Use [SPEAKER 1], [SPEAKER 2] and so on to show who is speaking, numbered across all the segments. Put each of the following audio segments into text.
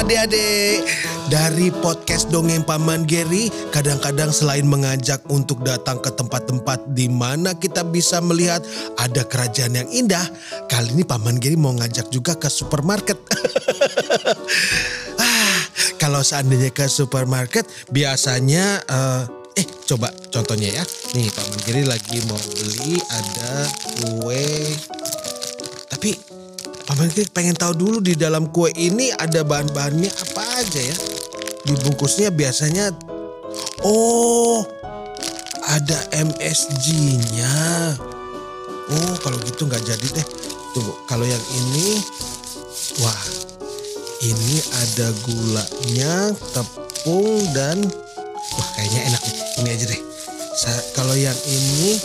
[SPEAKER 1] Adik-adik. Dari podcast Dongeng Paman Geri Kadang-kadang selain mengajak untuk datang ke tempat-tempat di mana kita bisa melihat ada kerajaan yang indah Kali ini Paman Geri mau ngajak juga ke supermarket. Ah, Kalau seandainya ke supermarket biasanya eh, eh coba contohnya ya. Nih Paman Geri lagi mau beli ada kue. Tapi Paman Giri pengen tahu dulu di dalam kue ini ada bahan-bahannya apa aja ya. Dibungkusnya biasanya, oh ada MSG-nya. Oh kalau gitu nggak jadi deh. Tunggu, kalau yang ini, wah ini ada gulanya, tepung dan, wah kayaknya enak. Ini aja deh. Sa- kalau yang ini,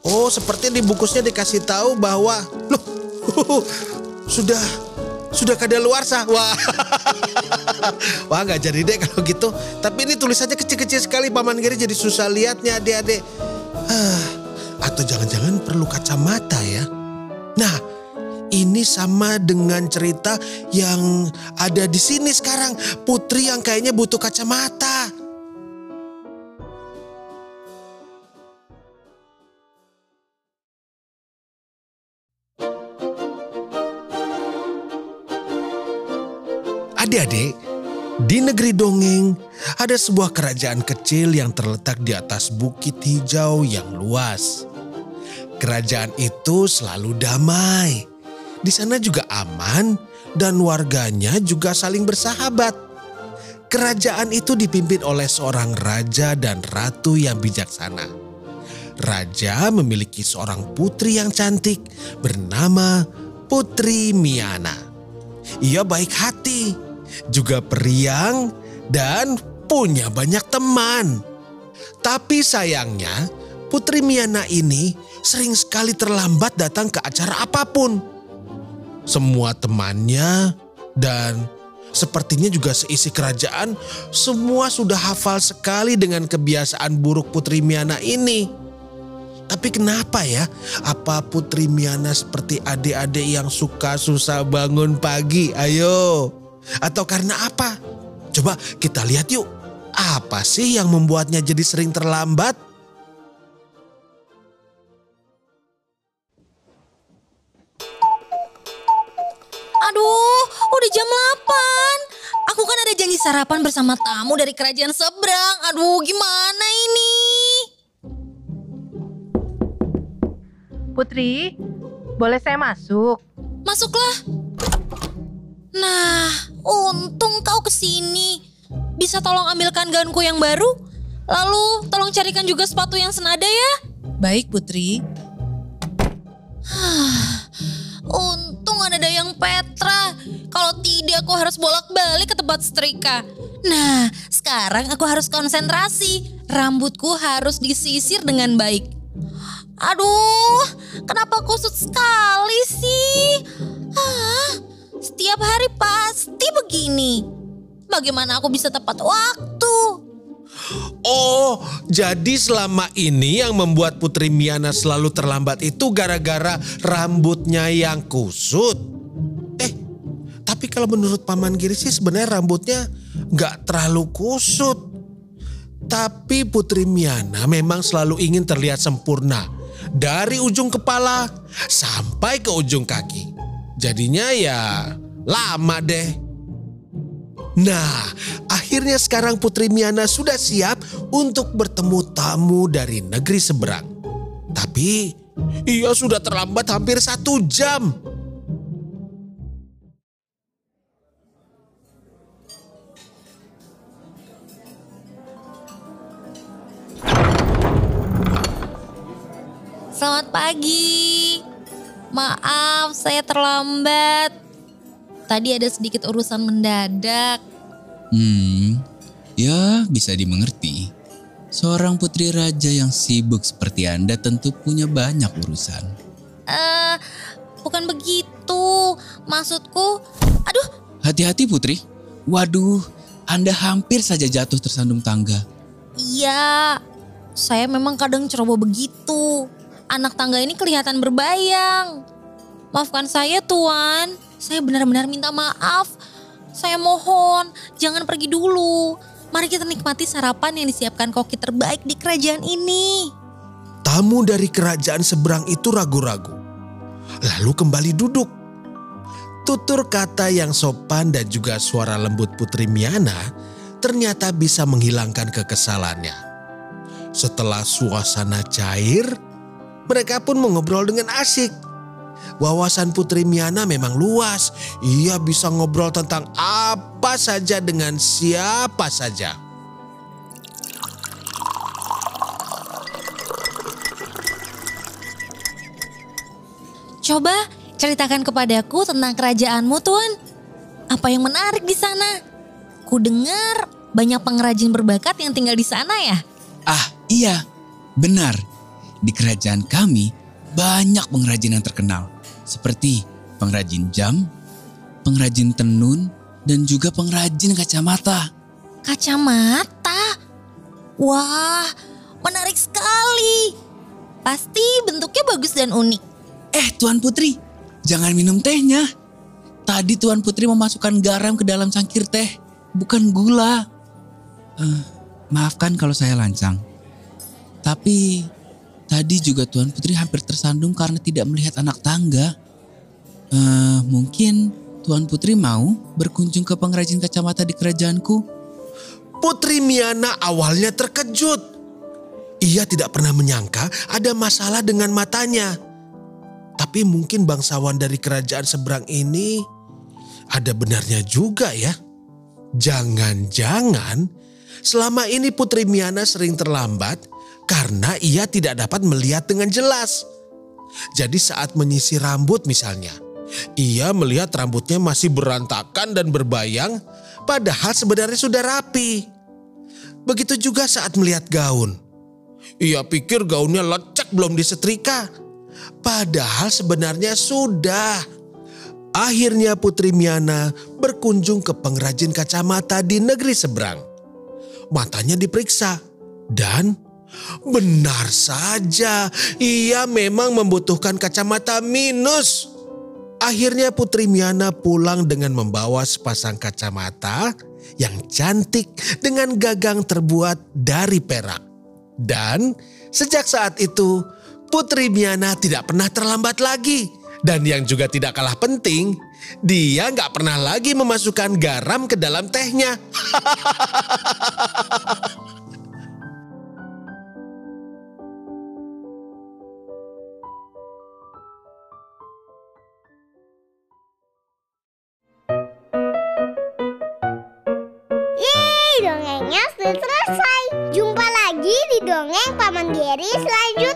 [SPEAKER 1] Oh, seperti dibungkusnya dikasih tahu bahwa loh sudah sudah kadaluarsa. Wah. Wah, nggak jadi deh kalau gitu. Tapi ini tulisannya kecil-kecil sekali Paman Giri jadi susah lihatnya adik-adik. Ah, atau jangan-jangan perlu kacamata ya. Nah, ini sama dengan cerita yang ada di sini sekarang. Putri yang kayaknya butuh kacamata. Adik-adik, di negeri dongeng ada sebuah kerajaan kecil yang terletak di atas bukit hijau yang luas. Kerajaan itu selalu damai. Di sana juga aman dan warganya juga saling bersahabat. Kerajaan itu dipimpin oleh seorang raja dan ratu yang bijaksana. Raja memiliki seorang putri yang cantik bernama Putri Miana. Ia baik hati, juga periang dan punya banyak teman. Tapi sayangnya, Putri Miana ini sering sekali terlambat datang ke acara apa pun. Semua temannya dan sepertinya juga seisi kerajaan semua sudah hafal sekali dengan kebiasaan buruk Putri Miana ini. Tapi kenapa ya? Apa Putri Miana seperti adik-adik yang suka susah bangun pagi? Ayo. Atau karena apa? Coba kita lihat yuk. Apa sih yang membuatnya jadi sering terlambat?
[SPEAKER 2] Aduh, udah jam 8. Aku kan ada janji sarapan bersama tamu dari kerajaan seberang. Aduh, gimana ini?
[SPEAKER 3] Putri, boleh saya masuk?
[SPEAKER 2] Masuklah. Nah, untung kau ke sini. Bisa tolong ambilkan gaunku yang baru? Lalu tolong carikan juga sepatu yang senada ya.
[SPEAKER 4] Baik Putri,
[SPEAKER 2] Untung ada Dayang Petra. Kalau tidak aku harus bolak-balik ke tempat setrika. Nah, sekarang aku harus konsentrasi. Rambutku harus disisir dengan baik. Aduh, kenapa kusut sekali sih? Ah, setiap hari pasti begini. Bagaimana aku bisa tepat waktu?
[SPEAKER 1] Oh, jadi selama ini yang membuat Putri Miana selalu terlambat itu gara-gara rambutnya yang kusut. Eh, tapi kalau menurut Paman Giri sih sebenarnya rambutnya nggak terlalu kusut. Tapi Putri Miana memang selalu ingin terlihat sempurna. Dari ujung kepala sampai ke ujung kaki. Jadinya ya lama deh. Nah, akhirnya sekarang Putri Miana sudah siap untuk bertemu tamu dari negeri seberang. Tapi ia sudah terlambat hampir satu jam.
[SPEAKER 2] Selamat pagi. Maaf, saya terlambat. Tadi ada sedikit urusan mendadak.
[SPEAKER 4] Hmm, ya bisa dimengerti. Seorang putri raja yang sibuk seperti Anda tentu punya banyak urusan.
[SPEAKER 2] Eh, bukan begitu. Maksudku, aduh,
[SPEAKER 4] Hati-hati putri. Waduh, Anda hampir saja jatuh tersandung tangga.
[SPEAKER 2] iya. Saya memang kadang ceroboh begitu. Anak tangga ini kelihatan berbayang. Maafkan saya, Tuan. Saya benar-benar minta maaf. Saya mohon, jangan pergi dulu. Mari kita nikmati sarapan yang disiapkan koki terbaik di kerajaan ini.
[SPEAKER 1] Tamu dari kerajaan seberang itu ragu-ragu. Lalu kembali duduk. Tutur kata yang sopan dan juga suara lembut Putri Miana ternyata bisa menghilangkan kekesalannya. Setelah suasana cair, mereka pun mengobrol dengan asik. Wawasan Putri Miana memang luas. Ia bisa ngobrol tentang apa saja dengan siapa saja.
[SPEAKER 2] Coba ceritakan kepadaku tentang kerajaanmu, Tuan. Apa yang menarik di sana? Ku dengar banyak pengrajin berbakat yang tinggal di sana ya?
[SPEAKER 4] Ah iya, benar. Di kerajaan kami banyak pengrajin yang terkenal. Seperti pengrajin jam, pengrajin tenun, dan juga pengrajin kacamata.
[SPEAKER 2] Kacamata? Wah, menarik sekali. Pasti bentuknya bagus dan unik.
[SPEAKER 4] Eh Tuan Putri, jangan minum tehnya. Tadi Tuan Putri memasukkan garam ke dalam cangkir teh, bukan gula. Eh, maafkan kalau saya lancang. Tapi tadi juga Tuan Putri hampir tersandung karena tidak melihat anak tangga. Eh, mungkin Tuan Putri mau berkunjung ke pengrajin kacamata di kerajaanku?
[SPEAKER 1] Putri Miana awalnya terkejut. Ia tidak pernah menyangka ada masalah dengan matanya. Tapi mungkin bangsawan dari kerajaan seberang ini ada benarnya juga ya. Jangan-jangan selama ini Putri Miana sering terlambat karena ia tidak dapat melihat dengan jelas. Jadi saat menyisir rambut misalnya, ia melihat rambutnya masih berantakan dan berbayang padahal sebenarnya sudah rapi. Begitu juga saat melihat gaun. Ia pikir gaunnya lecek belum disetrika. Padahal sebenarnya sudah. Akhirnya Putri Miana berkunjung ke pengrajin kacamata di negeri seberang. Matanya diperiksa dan benar saja ia memang membutuhkan kacamata minus. Akhirnya Putri Miana pulang dengan membawa sepasang kacamata yang cantik dengan gagang terbuat dari perak. Dan sejak saat itu Putri Miana tidak pernah terlambat lagi. Dan yang juga tidak kalah penting, dia nggak pernah lagi memasukkan garam ke dalam tehnya.
[SPEAKER 5] selesai. Jumpa lagi di dongeng Paman Geri selanjutnya.